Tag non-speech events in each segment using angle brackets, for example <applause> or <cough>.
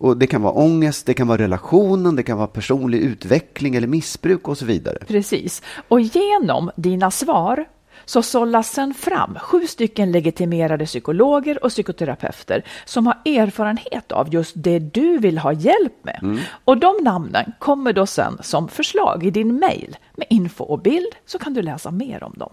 Och det kan vara ångest, det kan vara relationen, det kan vara personlig utveckling eller missbruk och så vidare. Precis. Och genom dina svar så sållas sen fram sju stycken legitimerade psykologer och psykoterapeuter som har erfarenhet av just det du vill ha hjälp med. Och de namnen kommer då sen som förslag i din mail med info och bild så kan du läsa mer om dem.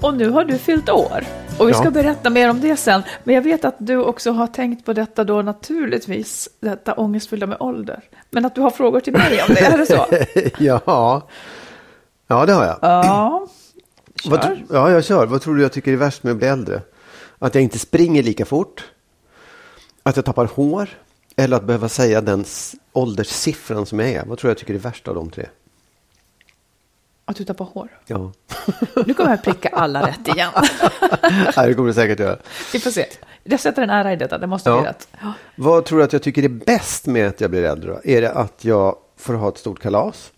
Och nu har du fyllt år. Och vi ska Ja. berätta mer om det sen. Men jag vet att du också har tänkt på detta då naturligtvis, detta ångestfyllda med ålder. Men att du har frågor till mig om det, är det så? <laughs> ja. ja, det har jag. Ja, kör. ja, jag kör. Vad tror du jag tycker är värst med att bli äldre? Att jag inte springer lika fort? Att jag tappar hår? Eller att behöva säga den ålderssiffran som jag är? Vad tror jag tycker är värst av de tre? Att du tappar hår. Ja, Nu kommer jag pricka alla rätt igen. <laughs> Ja, det kommer du säkert göra. Vi får se. Jag sätter en ära i detta, det måste bli Ja. rätt. Ja. Vad tror du att jag tycker är bäst med att jag blir äldre? Då? Är det att jag får ha ett stort kalas?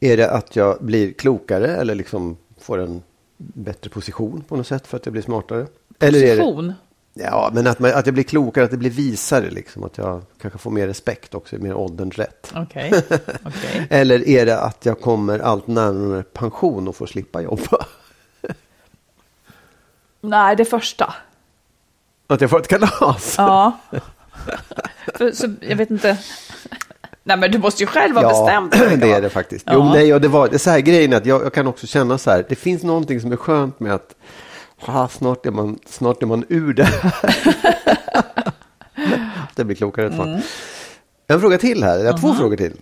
Är det att jag blir klokare eller liksom får en bättre position på något sätt för att jag blir smartare? Eller är det, Position. Ja, men att, man, att jag blir klokare, att det blir visare, liksom, att jag kanske får mer respekt också, mer ålderns rätt. Okej. <laughs> Okej. Eller är det att jag kommer allt närmare pension och får slippa jobba? Nej, det första. Att jag får ett kalas? Ja. För, så, jag vet inte. Nej, men du måste ju själv ha bestämt. <clears throat> vad det är vara. det faktiskt. Ja. Jo, nej, och det var det så här grejen att jag, jag kan också känna så här. Det finns någonting som är skönt med att snart, är man, snart är man ur det här. <laughs> det blir klokare ett. Mm. En fråga till här. Jag har två frågor till.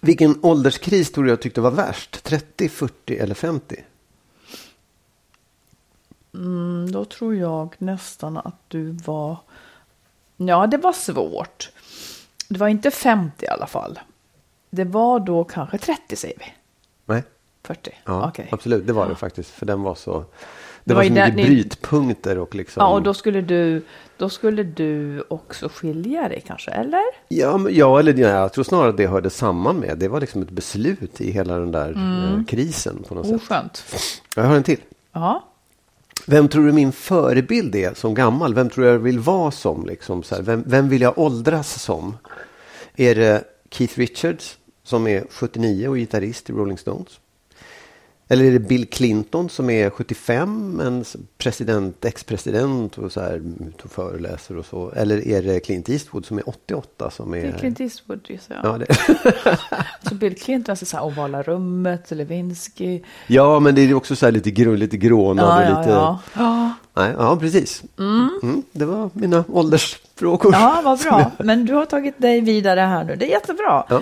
Vilken ålderskris tror du jag tyckte var värst? 30, 40 eller 50? Mm, Då tror jag nästan att du var... Ja, det var svårt. Det var inte 50 i alla fall. Det var då kanske 30 säger vi. Nej. 40. Ja, Okej. absolut. Det var det faktiskt. För den var så... Det var ju så mycket ni- brytpunkter och liksom. Ja, och då skulle du, då skulle du också skilja dig kanske, eller? Ja, men, ja, eller ja, jag tror snarare att det hörde samman med. Det var liksom ett beslut i hela den där Mm. eh, krisen på något sätt. Oskönt. Jag har en till. Ja. Vem tror du min förebild är som gammal? Vem tror jag vill vara som? Liksom, så här? Vem, vem vill jag åldras som? Är det Keith Richards som är 79 och gitarrist i Rolling Stones? Eller är det Bill Clinton som är 75, en president, ex-president och så här ute och föreläser och så? Eller är det Clint Eastwood som är 88 som är... Det är Clint Eastwood gissar jag. Ja, det... <laughs> Så Bill Clinton, alltså så här ovala rummet, Lewinsky. ja, men det är också så här lite, grå, lite grånad Ja, och lite... ja. Ja, Nej, ja, precis. Mm, det var mina åldersfrågor. ja, vad bra. Men du har tagit dig vidare här nu. Det är jättebra. Ja.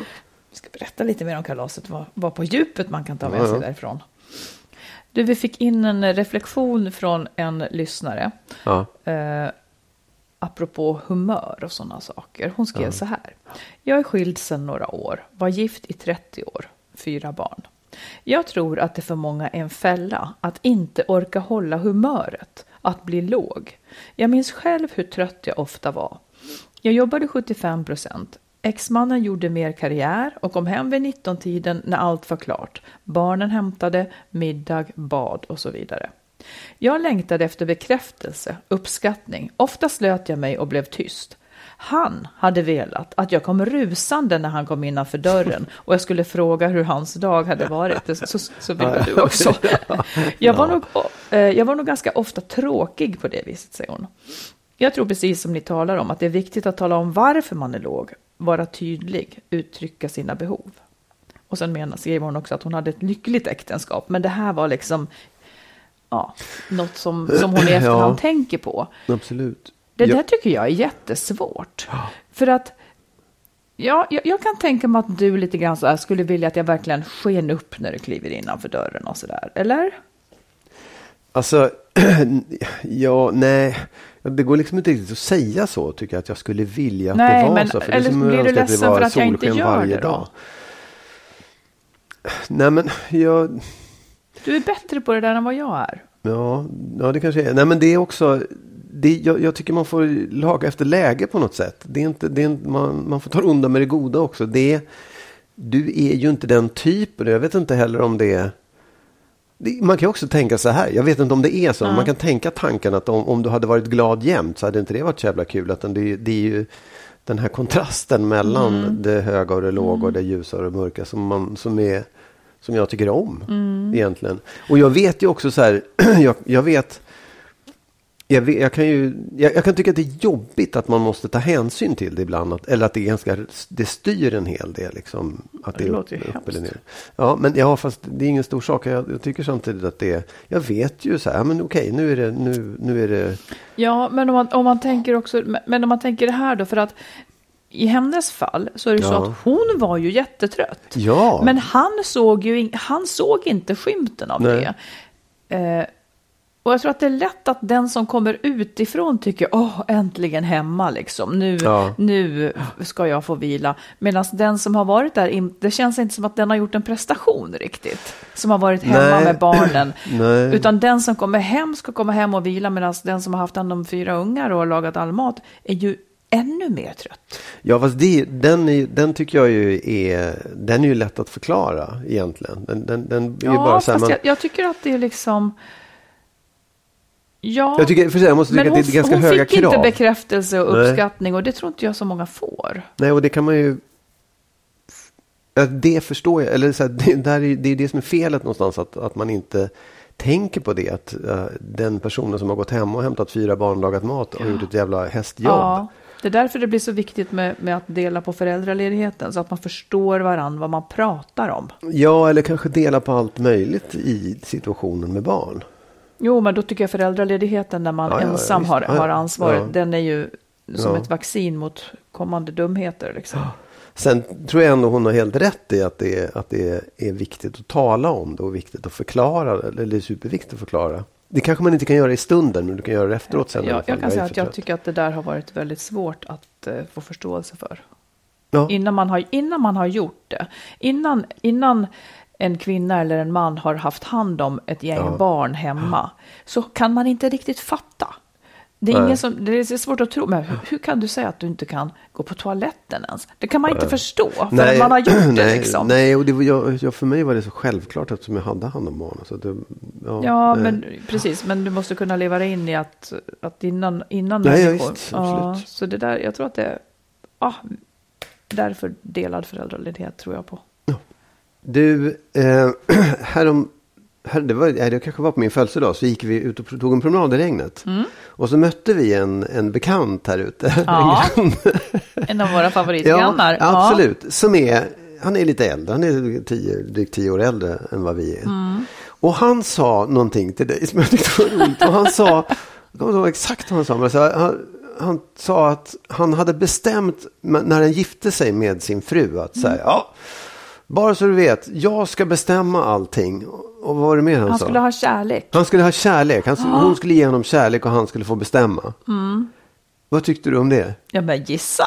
Vi ska berätta lite mer om kalaset, vad, vad på djupet man kan ta med sig ja. därifrån. Du, vi fick in en reflektion från en lyssnare. Ja. eh, apropå humör och sådana saker. Hon skrev så här. Jag är skild sedan några år, var gift i 30 år, fyra barn. Jag tror att det för många är en fälla att inte orka hålla humöret, att bli låg. Jag minns själv hur trött jag ofta var. Jag jobbade 75 procent. Exmannen gjorde mer karriär och kom hem vid 19-tiden när allt var klart. Barnen hämtade, middag, bad och så vidare. Jag längtade efter bekräftelse, uppskattning. Ofta slöt jag mig och blev tyst. Han hade velat att jag kom rusande när han kom innanför dörren och jag skulle fråga hur hans dag hade varit. Så, så ville du också. <laughs> Jag var, nog, eh, jag var nog ganska ofta tråkig på det viset, säger hon. Jag tror precis som ni talar om att det är viktigt att tala om varför man är låg, vara tydlig, uttrycka sina behov. Och sen menar, skriver hon också att hon hade ett lyckligt äktenskap, men det här var liksom ja, något som, som hon i <clears throat> efterhand Ja. tänker på. Absolut. Det Ja. där tycker jag är jättesvårt. För att ja, jag, jag kan tänka mig att du lite grann så här skulle vilja att jag verkligen sken upp när du kliver innanför dörren och sådär. Eller? Alltså, <clears throat> ja, nej. Det går liksom inte riktigt att säga så, tycker jag, att jag skulle vilja att Nej, det var men- så. För eller det är som blir du ledsen för att jag inte gör varje det då? dag. Nej, men jag... Du är bättre på det där än vad jag är. Ja, ja det kanske är. Nej, men det är också... Det, jag, jag tycker man får laga efter läge på något sätt. Det är inte, det är man, man får ta undan med det goda också. Det du är ju inte den typen. Jag vet inte heller om det är... Man kan också tänka så här. Jag vet inte om det är så. Man kan tänka tanken att om, om du hade varit glad jämt så hade inte det varit så jävla kul. Utan det, det är ju den här kontrasten mellan det höga och det låga och det ljusa och det mörka som, man, som, är, som jag tycker om egentligen. Och jag vet ju också så här. <clears throat> jag, jag vet jag, vet, jag, kan ju, jag, jag kan tycka att det är jobbigt att man måste ta hänsyn till det ibland. Att, eller att det, är ganska, det styr en hel del. Liksom, att Det är låter ju upp, upp eller hemskt. ner. Ja, men ja, fast det är ingen stor sak. Jag, jag tycker samtidigt att det är... Jag vet ju så här, men okej, nu är det... Nu, nu är det Ja, men om man, om man tänker också, men- om man tänker det här då, för att i hennes fall så är det ju så Ja. att hon var ju jättetrött. Ja. Men han såg ju han såg inte skymten av Nej. det. Eh, och jag tror att det är lätt att den som kommer utifrån tycker, åh, äntligen hemma liksom. Nu, Ja. nu ska jag få vila. Medan den som har varit där, det känns inte som att den har gjort en prestation riktigt. Som har varit hemma Nej. med barnen. <clears throat> Nej. Utan den som kommer hem ska komma hem och vila medan den som har haft hand om fyra ungar och har lagat all mat är ju ännu mer trött. Ja, fast det, den, är, den tycker jag ju är... Den är ju lätt att förklara egentligen. Den, den, den är ju Ja, bara så här, fast man, jag, jag tycker att det är liksom... Ja, jag, tycker, för sig, jag måste tycka men att hon, det är ganska hon höga fick krav. inte bekräftelse och Nej. uppskattning och det tror inte jag så många får. Nej, och det kan man ju... Ja, Det förstår jag. Eller så här, det, där är, det är det som är felet någonstans. Att, att man inte tänker på det. Att eh, den personen som har gått hem och hämtat fyra barn och lagat mat har gjort ett jävla hästjobb. Ja, det är därför det blir så viktigt med, med att dela på föräldraledigheten så att man förstår varandra vad man pratar om. Ja, eller kanske dela på allt möjligt i situationen med barn. Jo, men då tycker jag föräldraledigheten när man Ja, ja, ensam har, Ja, ja. har ansvaret, Ja. den är ju som Ja. ett vaccin mot kommande dumheter. Liksom. Sen tror jag ändå hon har helt rätt i att det, är, att det är viktigt att tala om det och viktigt att förklara. Eller det är superviktigt att förklara. Det kanske man inte kan göra i stunden, men du kan göra det efteråt sen. alla Jag, jag kan säga att jag tycker att det där har varit väldigt svårt att eh, få förståelse för. Ja. Innan man har, innan man har gjort det. Innan, innan en kvinna eller en man har haft hand om ett gäng barn hemma så kan man inte riktigt fatta. Det är, Nej. ingen som, det är svårt att tro, men hur, hur kan du säga att du inte kan gå på toaletten ens? Det kan man inte förstå förrän man har gjort det. <clears throat> nej, Liksom. nej och det var, jag, jag, för mig var det så självklart eftersom jag hade hand om barnen. Så det, ja, Ja, nej. men precis. Men du måste kunna leva dig in i att, att innan, innan Nej, ja, människor... ja, absolut. så det där, jag tror att det är... Ja, därför delad föräldraledighet tror jag på. Du, eh, <clears throat> härom, här, det, var, det kanske var på min födelsedag, så gick vi ut och tog en promenad i regnet. Och så mötte vi en, en bekant här ute. Mm. Ja, <laughs> En <laughs> en av våra favoritgrannar. Ja, absolut. Som är, han är lite äldre, han är tio, drygt tio år äldre än vad vi är. Mm. Och han sa någonting till dig som jag tyckte var roligt. Och han sa, jag kommer inte ihåg exakt vad han sa, men så, han, han sa att han hade bestämt när han gifte sig med sin fru att säga, ja, bara så du vet, jag ska bestämma allting. Och vad var det mer han, Han sa? skulle ha kärlek. Han skulle ha kärlek. Han, Hon skulle ge honom kärlek och han skulle få bestämma. Mm. Vad tyckte du om det? Ja, men gissa.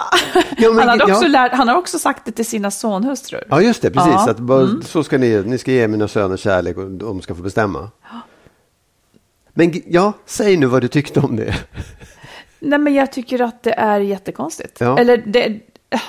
Ja, men- <laughs> han, ja. lärt, han har också sagt det till sina sonhustrur. Ja, just det. Precis. Ja, Mm. Att bara, Så ska ni, ni ska ge mina söner kärlek och de ska få bestämma. Men ja, säg nu vad du tyckte om det. Nej, men jag tycker att det är jättekonstigt. Eller det,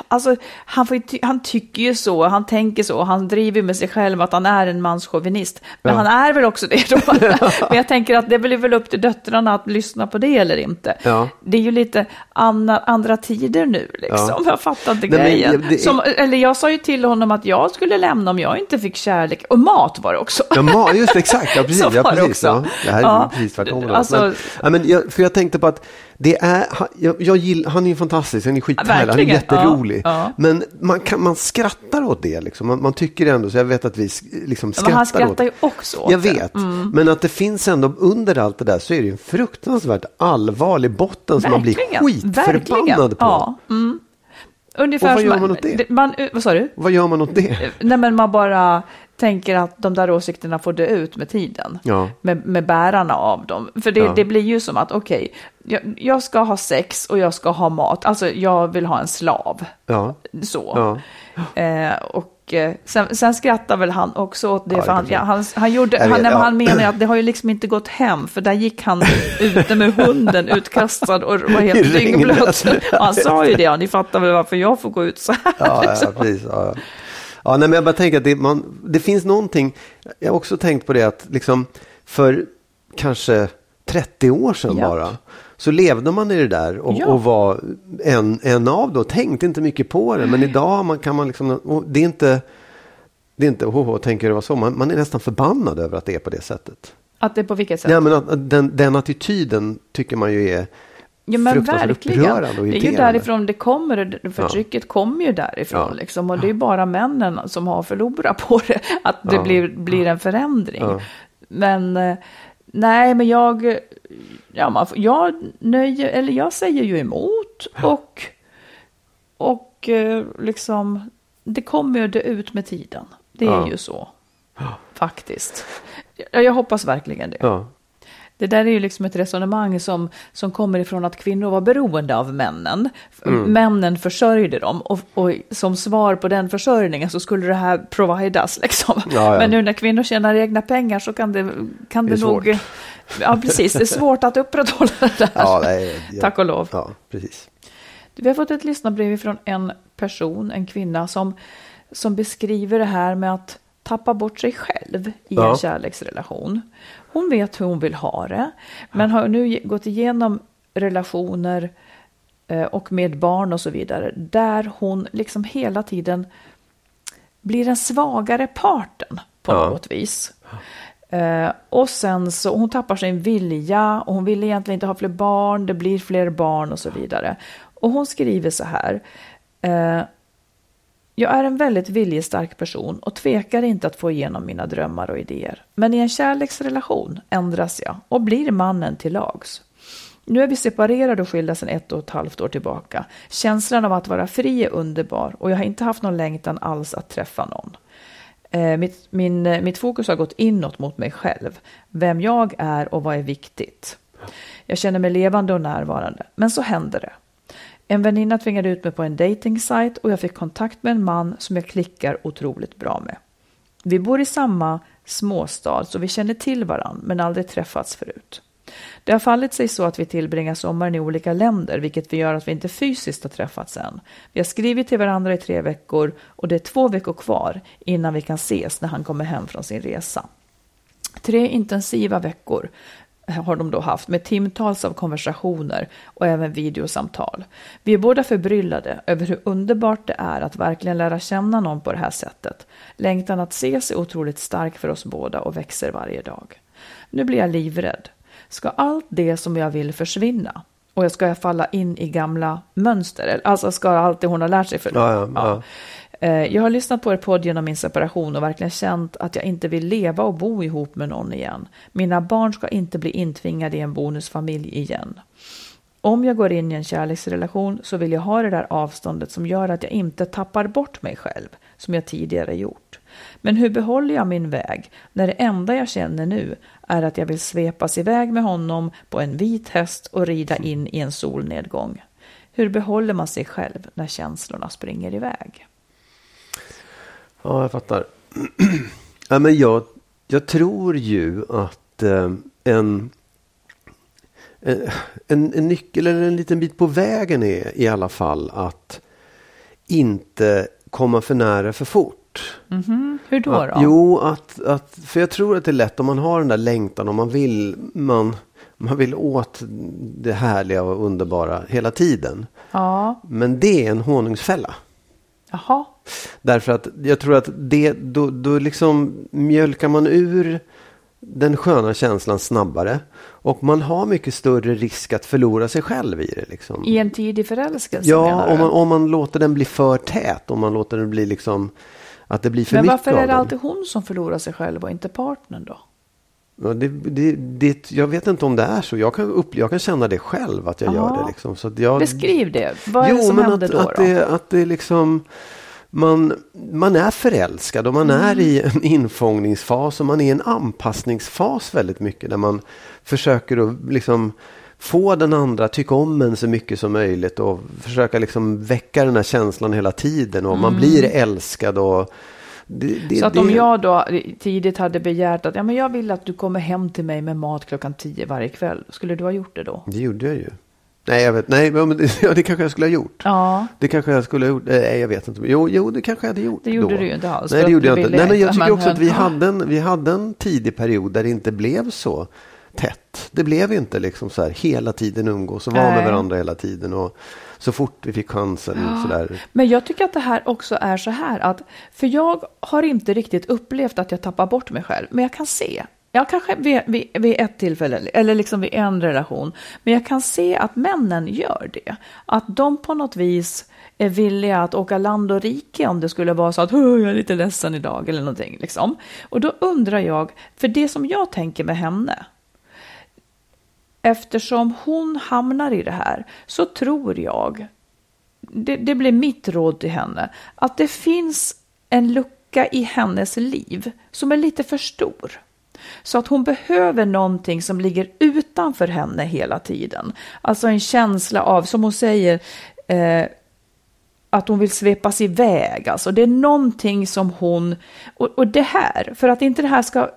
alltså, han, ty- han tycker ju så, han tänker så, han driver med sig själv att han är en manschauvinist. Men Ja. han är väl också det då. <laughs> men jag tänker att det blir väl upp till döttrarna att lyssna på det eller inte. Ja. Det är ju lite andra, andra tider nu liksom. Ja. Jag fattar inte Nej, men grejen. det är- Som, eller jag sa ju till honom att jag skulle lämna om jag inte fick kärlek. Och mat var det också. Ja, ma, just det, exakt. Ja, <laughs> precis. Ja, det precis ja. Det här är Ja. precis tvärtom. Alltså- men, men jag, för jag tänkte på att det är, jag, jag gillar, han är ju fantastisk, han är skithärlig, han är jätterolig. Ja, ja. Men man, kan, man skrattar åt det, liksom. man, man tycker ändå, så jag vet att vi liksom skrattar Men han åt skrattar ju det. också åt Jag det. vet, men att det finns ändå under allt det där så är det ju en fruktansvärt allvarlig botten som man blir skitförbannad på. Ja. Mm. Ungefär Och vad gör man åt det? Man, vad sa du? Vad gör man åt det? Nej, men man bara tänker att de där åsikterna får dö ut med tiden. Ja. Med, med bärarna av dem. För det, Ja. det blir ju som att, okej, jag, jag ska ha sex och jag ska ha mat. Alltså, jag vill ha en slav. Ja, Så. Eh, och eh, sen, sen skrattar väl han också åt det, för han, han, han, gjorde, han, vet, ja. han menar att det har ju liksom inte gått hem, för där gick han ute med hunden <laughs> utkastad och var helt dyngblöt. <laughs> Han sa ju det, ja, ni fattar väl varför jag får gå ut så här. Ja, ja, liksom. precis. Ja, nej, men jag bara tänker att det, man, det finns någonting, jag har också tänkt på det att liksom för kanske 30 år sedan Ja. bara, så levde man i det där och, Ja. och var en, en av och tänkte inte mycket på det. Men idag man, kan man liksom, det är inte, det är inte, oh, tänker det var så, man, man är nästan förbannad över att det är på det sättet. Att det på vilket sätt? Ja, men att den, den attityden tycker man ju är Ja men verkligen. Det är ju därifrån det kommer. Förtrycket kommer ju därifrån. Ja. Liksom, och det är bara männen som har förlorat på det. Att det Ja. blir, blir en förändring. Ja. Men eh, nej, men jag, ja, man, jag, nöjer, eller jag säger ju emot. Och, och eh, liksom, det kommer ju dö ut med tiden. Det är Ja. ju så. Faktiskt. Jag, jag hoppas verkligen det. Det där är ju liksom ett resonemang som, som kommer ifrån att kvinnor var beroende av männen. Männen försörjde dem och, och som svar på den försörjningen så skulle det här providas. Liksom. Ja, ja. Men nu när kvinnor tjänar egna pengar så kan det, kan Det det, nog... svårt. <laughs> Ja, precis. Det är svårt att upprätthålla det där. ja, nej, ja. Tack och lov. Ja, precis. Vi har fått ett lyssnarbrev från en person, en kvinna, som, som beskriver det här med att tappa bort sig själv i en kärleksrelation. Hon vet hur hon vill ha det, men har nu gått igenom relationer eh, och med barn och så vidare, där hon liksom hela tiden blir den svagare parten på Ja. något vis. Eh, och sen så, hon tappar sin vilja och hon vill egentligen inte ha fler barn, det blir fler barn och så vidare. Och hon skriver så här. Eh, jag är en väldigt viljestark person och tvekar inte att få igenom mina drömmar och idéer. Men i en kärleksrelation ändras jag och blir mannen till lags. Nu är vi separerade och skilda sedan ett och ett halvt år tillbaka. Känslan av att vara fri är underbar och jag har inte haft någon längtan alls att träffa någon. Eh, mitt, min, eh, mitt fokus har gått inåt mot mig själv. Vem jag är och vad är viktigt. Jag känner mig levande och närvarande. Men så händer det. En väninna tvingade ut mig på en dating och jag fick kontakt med en man som jag klickar otroligt bra med. Vi bor i samma småstad så vi känner till varandra men aldrig träffats förut. Det har fallit sig så att vi tillbringar sommaren i olika länder, vilket vi gör att vi inte fysiskt har träffats än. Vi har skrivit till varandra i tre veckor och det är två veckor kvar innan vi kan ses när han kommer hem från sin resa. Tre intensiva veckor har de då haft med timtals av konversationer och även videosamtal. Vi är båda förbryllade över hur underbart det är att verkligen lära känna någon på det här sättet. Längtan att ses är otroligt stark för oss båda och växer varje dag. Nu blir jag livrädd. Ska allt det som jag vill försvinna? Och jag ska falla in i gamla mönster? Alltså ska allt det hon har lärt sig för Ja, ja, ja. Eh, jag har lyssnat på er podd genom min separation och verkligen känt att jag inte vill leva och bo ihop med någon igen. Mina barn ska inte bli intvingade i en bonusfamilj igen. Om jag går in i en kärleksrelation så vill jag ha det där avståndet som gör att jag inte tappar bort mig själv, som jag tidigare gjort. Men hur behåller jag min väg när det enda jag känner nu är att jag vill svepas iväg med honom på en vit häst och rida in i en solnedgång? Hur behåller man sig själv när känslorna springer iväg? Ja, jag fattar. ja, men jag, jag tror ju att eh, en, en, en nyckel eller en liten bit på vägen är i alla fall att inte komma för nära för fort. Mhm. Hur då? Att, då? jo, att, att, för jag tror att det är lätt om man har den där längtan och man vill, man, man vill åt det härliga och underbara hela tiden. Ja, Men det är en honungsfälla. jaha. Därför att jag tror att det, då, då liksom mjölkar man ur den sköna känslan snabbare. Och man har mycket större risk att förlora sig själv i det. Liksom. I en tidig förälskelse Ja, om man, om man låter den bli för tät. Om man låter den bli liksom att det blir för Men mycket varför av är det alltid hon som förlorar sig själv och inte partnern då? Ja, det, det, det, jag vet inte om det är så. Jag kan, upp, jag kan känna det själv att jag Ja. gör det. Liksom. Så jag, Beskriv det. Vad är jo, det som men händer att, då? att, då? det, att det liksom... Man, man är förälskad och man Mm. är i en infångningsfas och man är i en anpassningsfas väldigt mycket. Där man försöker att liksom få den andra att tycka om en så mycket som möjligt och försöka liksom väcka den här känslan hela tiden. Och man blir älskad och... Det, det, Mm. Så att om jag då tidigt hade begärt att ja, men jag vill att du kommer hem till mig med mat klockan tio varje kväll, skulle du ha gjort det då? Det gjorde jag ju. Nej, jag vet, nej men det, <laughs> ja, det kanske jag skulle ha gjort. Ja, Det kanske jag skulle ha gjort. Nej, jag vet inte. Jo, jo det kanske jag hade gjort. Det gjorde då. du ju inte alls, Nej, det gjorde jag inte. Nej, men jag tycker också att vi Ja. hade, en, vi hade en tidig period där det inte blev så tätt. Det blev inte liksom så här hela tiden umgås och vara med varandra hela tiden. Och så fort vi fick chansen så där. men jag tycker att det här också är så här att, för jag har inte riktigt upplevt att jag tappar bort mig själv, men jag kan se Ja, kanske vid, vid, vid ett tillfälle, eller liksom vid en relation. Men jag kan se att männen gör det. Att de på något vis är villiga att åka land och rike om det skulle vara så att jag är lite ledsen idag eller någonting. Liksom. Och då undrar jag, för det som jag tänker med henne, eftersom hon hamnar i det här så tror jag, det, det blir mitt råd till henne, att det finns en lucka i hennes liv som är lite för stor. Så att hon behöver någonting som ligger utanför henne hela tiden. Alltså en känsla av, som hon säger, eh, att hon vill svepas iväg. Alltså det är någonting som hon, och, och det här, för att inte det här ska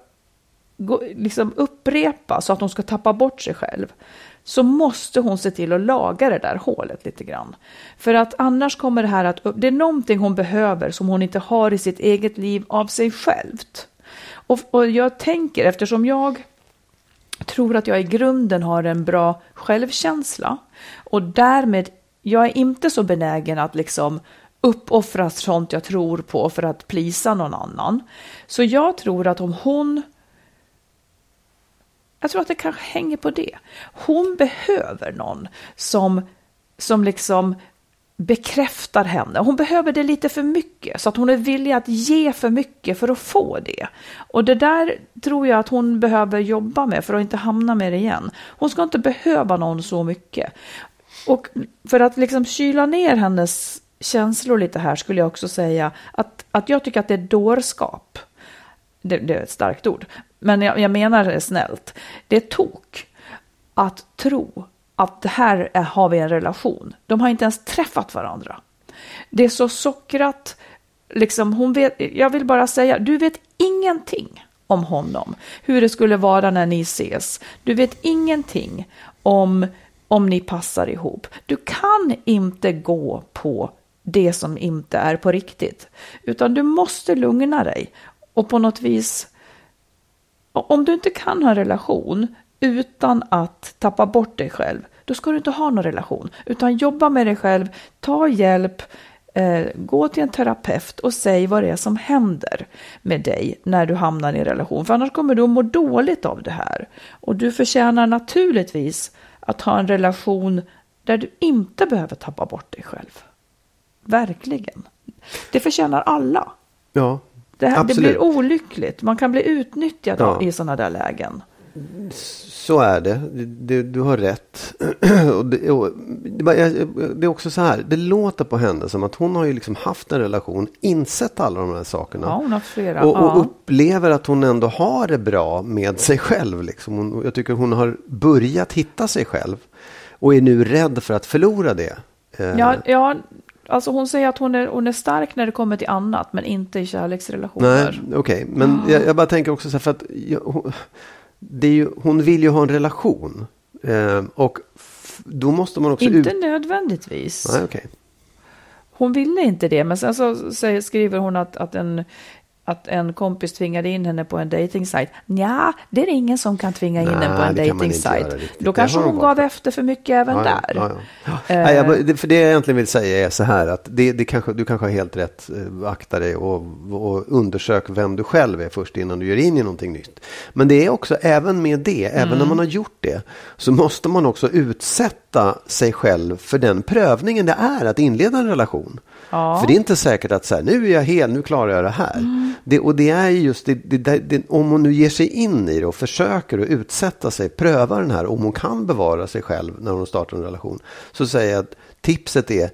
gå, liksom upprepa så att hon ska tappa bort sig själv så måste hon se till att laga det där hålet lite grann. För att annars kommer det här att det är någonting hon behöver som hon inte har i sitt eget liv av sig självt. Och, och jag tänker, eftersom jag tror att jag i grunden har en bra självkänsla och därmed, jag är inte så benägen att liksom uppoffra sånt jag tror på för att plisa någon annan. Så jag tror att om hon jag tror att det kanske hänger på det. Hon behöver någon som, som liksom bekräftar henne. Hon behöver det lite för mycket så att hon är villig att ge för mycket för att få det. Och det där tror jag att hon behöver jobba med för att inte hamna med det igen. Hon ska inte behöva någon så mycket. Och för att liksom kyla ner hennes känslor lite här skulle jag också säga att, att jag tycker att det är dårskap. Det, det är ett starkt ord, men jag, jag menar det snällt. Det är tok att tro att det här är, har vi en relation. De har inte ens träffat varandra. Det är så sockrat. Liksom, hon vet, jag vill bara säga, du vet ingenting om honom, hur det skulle vara när ni ses. Du vet ingenting om om ni passar ihop. Du kan inte gå på det som inte är på riktigt, utan du måste lugna dig och på något vis. Om du inte kan ha en relation utan att tappa bort dig själv, då ska du inte ha någon relation, utan jobba med dig själv, ta hjälp, eh, gå till en terapeut och säg vad det är som händer med dig när du hamnar i en relation, för annars kommer du att må dåligt av det här. Och du förtjänar naturligtvis att ha en relation där du inte behöver tappa bort dig själv. Verkligen. Det förtjänar alla. Ja, det, här, det blir olyckligt. Man kan bli utnyttjad Ja. i sådana där lägen. Så är det. Du, du har rätt. <clears throat> och det, och det, är också så här. Det låter på henne som att hon har ju liksom haft en relation, insett alla de här sakerna. Ja, hon har flera. Och, och ja. upplever att hon ändå har det bra med sig själv. Liksom. Hon, jag tycker hon har börjat hitta sig själv. Och är nu rädd för att förlora det. Eh, Ja, ja, alltså hon säger att hon är, hon är stark när det kommer till annat, men inte i kärleksrelationer. Nej, okej. Men jag, jag bara tänker också så här, för att jag, hon, det är ju, hon vill ju ha en relation. Eh, och då måste man också Inte ut... nödvändigtvis. Nej, okej. Hon ville inte det, men sen så säger, skriver hon att, att, en, att en kompis tvingade in henne på en dejtingsajt. Ja, det är ingen som kan tvinga in en på en dejtingsajt. Då kanske hon gav valt. efter för mycket även Ja, där. ja, ja. Eh. Nej, jag, det, för det jag egentligen vill säga är så här att det, det kanske, du kanske har helt rätt. eh, Akta dig och, och undersök vem du själv är först innan du ger in i någonting nytt. Men det är också även med det, även Mm. när man har gjort det, så måste man också utsätta sig själv för den prövningen det är att inleda en relation. För det är inte säkert att så här, nu är jag hel, nu klarar jag det här. Mm. Det, och det är ju just det, det, det, om hon nu ger sig in i det och försöker att utsätta sig, pröva den här, om hon kan bevara sig själv när hon startar en relation. Så säger jag att tipset är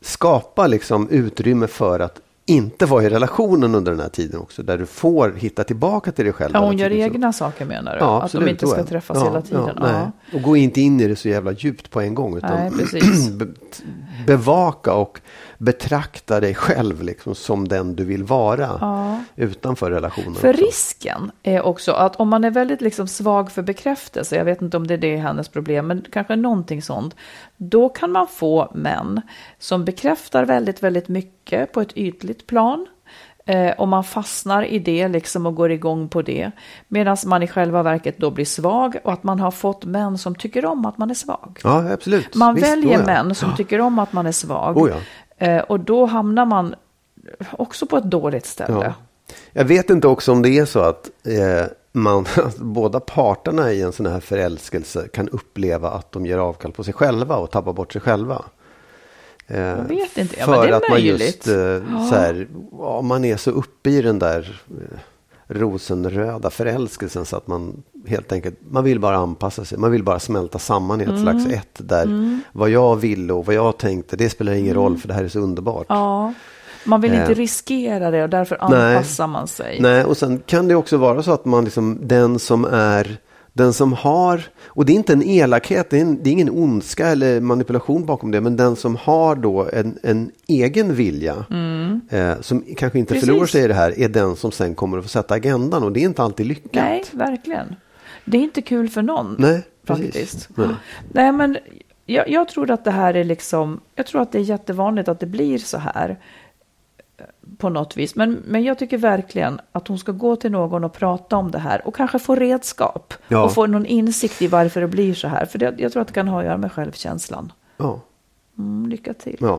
skapa liksom utrymme för att inte vara i relationen under den här tiden också. Där du får hitta tillbaka till dig själv. Ja, hon gör. Så- egna saker menar du? Ja, att absolut, de inte ska träffas ja, hela tiden? Ja. Och gå inte in i det så jävla djupt på en gång. Utan Nej, precis. <clears throat> be- bevaka och betrakta dig själv liksom som den du vill vara. Ja. Utanför relationen. För också. risken är också att om man är väldigt liksom svag för bekräftelse, jag vet inte om det är det hennes problem, men kanske någonting sånt, då kan man få män som bekräftar väldigt, väldigt mycket på ett ytligt plan. Eh, och man fastnar i det liksom och går igång på det. Medan man i själva verket då blir svag och att man har fått män som tycker om att man är svag. Ja, absolut. Man Visst, väljer då ja. män som tycker om att man är svag. Oh ja. Eh, och då hamnar man också på ett dåligt ställe. Ja. Jag vet inte också om det är så att eh, man, <laughs> båda parterna i en sån här förälskelse kan uppleva att de ger avkall på sig själva och tappar bort sig själva. Eh, Jag vet inte. Ja, för men det är att man möjligt. just eh, så här, ja, man är så uppe i den där eh, rosenröda förälskelsen så att man helt enkelt, man vill bara anpassa sig. Man vill bara smälta samman i ett Mm. slags ett där vad jag ville och vad jag tänkte, det spelar ingen roll för det här är så underbart. Ja, man vill inte Eh. riskera det och därför Nej. anpassar man sig. Nej, och sen kan det också vara så att man liksom, den som är, den som har, och det är inte en elakhet, det är, en, det är ingen ondska eller manipulation bakom det, men den som har då en, en egen vilja, eh, som kanske inte Mm. Precis. förlorar sig i det här, är den som sen kommer att få sätta agendan och det är inte alltid lyckat. Nej, verkligen. Det är inte kul för någon. Nej, faktiskt. precis. Nej. Nej, men jag, jag tror att det här är liksom, jag tror att det är jättevanligt att det blir så här eh, på något vis. Men, men jag tycker verkligen att hon ska gå till någon och prata om det här och kanske få redskap Ja. och få någon insikt i varför det blir så här. För det, jag tror att det kan ha att göra med självkänslan. Ja. Mm, lycka till. Ja.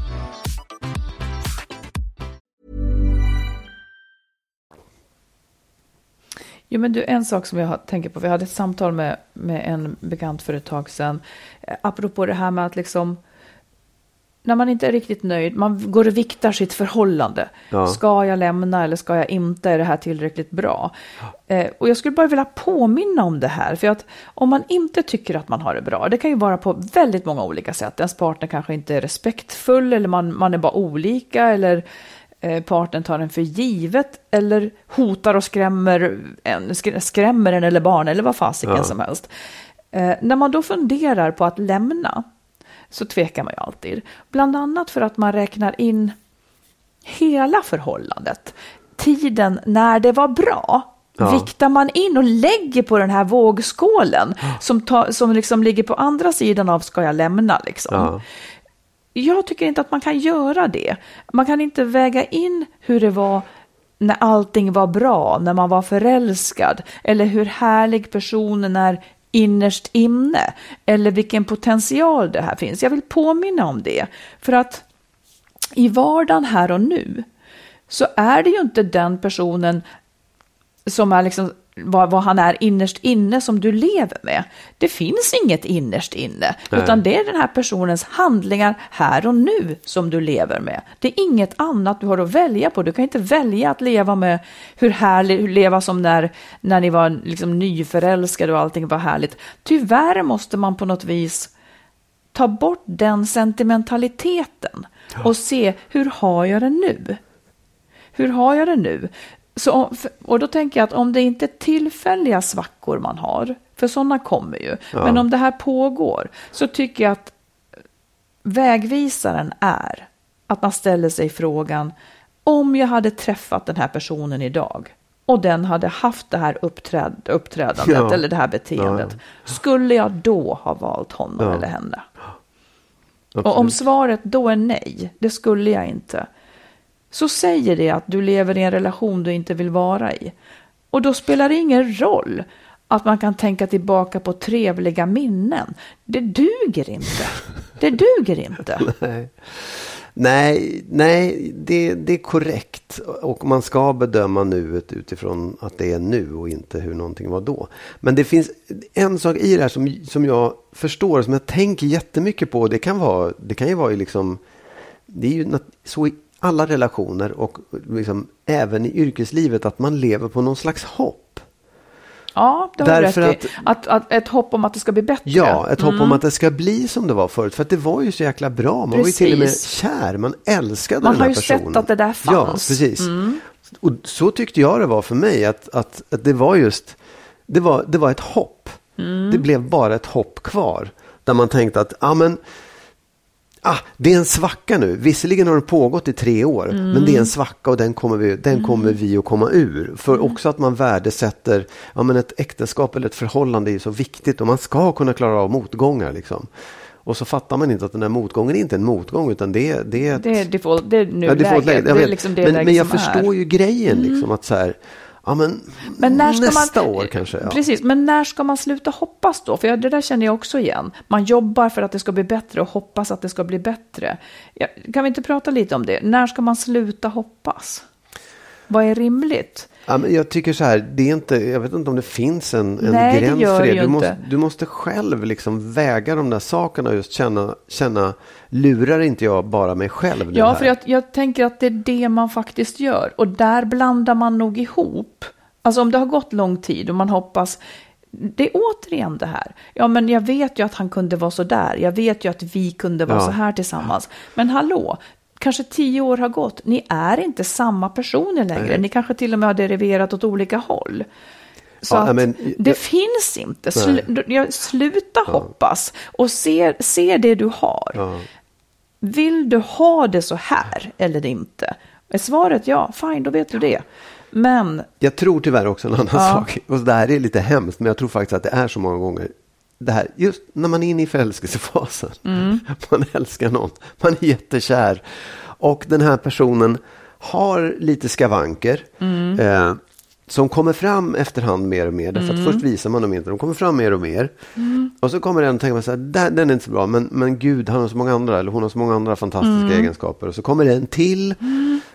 Jo, men du, en sak som jag tänker på, vi hade ett samtal med, med en bekant för ett tag sedan, eh, apropå det här med att liksom, när man inte är riktigt nöjd, man går och viktar sitt förhållande. Ja. Ska jag lämna eller ska jag inte? Är det här tillräckligt bra? Eh, och jag skulle bara vilja påminna om det här, för att om man inte tycker att man har det bra, det kan ju vara på väldigt många olika sätt. Ens partner kanske inte är respektfull eller man, man är bara olika eller eh, partnern tar en för givet eller hotar och skrämmer en, skrä- skrämmer en eller barn eller vad fasiken Ja. som helst. Eh, när man då funderar på att lämna så tvekar man ju alltid. Bland annat för att man räknar in hela förhållandet. Tiden när det var bra Ja. viktar man in och lägger på den här vågskålen som, tar, som liksom ligger på andra sidan av ska jag lämna. Liksom. Jag tycker inte att man kan göra det. Man kan inte väga in hur det var när allting var bra, när man var förälskad, eller hur härlig personen är innerst inne, eller vilken potential det här finns. Jag vill påminna om det, för att i vardagen här och nu så är det ju inte den personen som är liksom vad, vad han är innerst inne som du lever med. Det finns inget innerst inne, Nej. utan det är den här personens handlingar här och nu som du lever med. Det är inget annat du har att välja på. Du kan inte välja att leva med hur härligt, leva som när, när ni var liksom nyförälskade och allting var härligt. Tyvärr måste man på något vis ta bort den sentimentaliteten och se hur har jag det nu? Hur har jag det nu? Så, och då tänker jag att om det inte är tillfälliga svackor man har, för sådana kommer ju, Ja. men om det här pågår så tycker jag att vägvisaren är att man ställer sig frågan om jag hade träffat den här personen idag och den hade haft det här uppträd, uppträdandet Ja. eller det här beteendet, skulle jag då ha valt honom Ja. eller henne? Absolut. Och om svaret då är nej, det skulle jag inte, så säger det att du lever i en relation du inte vill vara i. Och då spelar det ingen roll att man kan tänka tillbaka på trevliga minnen. Det duger inte. Det duger inte. <laughs> Nej, nej, nej det, det är korrekt. Och man ska bedöma nuet utifrån att det är nu och inte hur någonting var då. Men det finns en sak i det här som, som jag förstår, och som jag tänker jättemycket på. Det kan, vara, det kan ju vara liksom, det är ju så alla relationer och liksom även i yrkeslivet att man lever på någon slags hopp. Ja, det har du rätt i. Att, att, ett hopp om att det ska bli bättre. Ja, ett hopp om att det ska bli som det var förut. För att det var ju så jäkla bra. Man var ju till och med Precis. kär. Man älskade Man den har här ju sett personen. att det där Ja, fanns. precis. Och så tyckte jag det var för mig. Att, att, att det var just, det var, det var ett hopp. Det blev bara ett hopp kvar. Där man tänkte att, ja men, ah, det är en svacka nu. Visserligen har det pågått i tre år, men det är en svacka och den kommer vi, den kommer vi att komma ur. För också att man värdesätter, ja men ett äktenskap eller ett förhållande är så viktigt och man ska kunna klara av motgångar liksom. Och så fattar man inte att den där motgången är inte en motgång utan det, är- det är ett... Det är default, det är Ja, nuläget. default-läget, jag det är vet. liksom men, men jag förstår är. Mm. ju grejen liksom att så här, ja men, Men när ska nästa man, år kanske. Ja. Precis, men när ska man sluta hoppas då? För det där känner jag också igen. Man jobbar för att det ska bli bättre och hoppas att det ska bli bättre. Kan vi inte prata lite om det? När ska man sluta hoppas? Vad är rimligt? Ja, men jag tycker så här, det är inte, jag vet inte om det finns en, en Nej, det gräns gör för det det. Du inte. måste, du måste själv liksom väga de där sakerna och just känna, känna, lurar inte jag bara mig själv Ja, för jag, jag tänker att det är det man faktiskt gör. Och där blandar man nog ihop. Alltså om det har gått lång tid och man hoppas, det är återigen det här. Ja, men jag vet ju att han kunde vara så där. Jag vet ju att vi kunde vara Ja. så här tillsammans. Men hallå, kanske tio år har gått. Ni är inte samma personer längre. Nej. Ni kanske till och med har deriverat åt olika håll. Så Ja, men- det jag- finns inte. Slu, jag, sluta hoppas och se, se det du har. Ja. Vill du ha det så här eller inte? Är svaret ja, fine, då vet du det. Men Jag tror tyvärr också en annan Ja. sak. Och det här är lite hemskt, men jag tror faktiskt att det är så många gånger. Det här, just när man är inne i förälskelsefasen. Mm. <laughs> Man älskar någon, man är jättekär. Och den här personen har lite skavanker. Mm. Eh, som kommer fram efterhand mer och mer. Därför Mm. att först visar man dem inte, de kommer fram mer och mer. Och så kommer den och tänker man så här, "Där- den är inte så bra, men, men gud, han har så många andra, eller hon har så många andra fantastiska Mm. egenskaper. Och så kommer en till.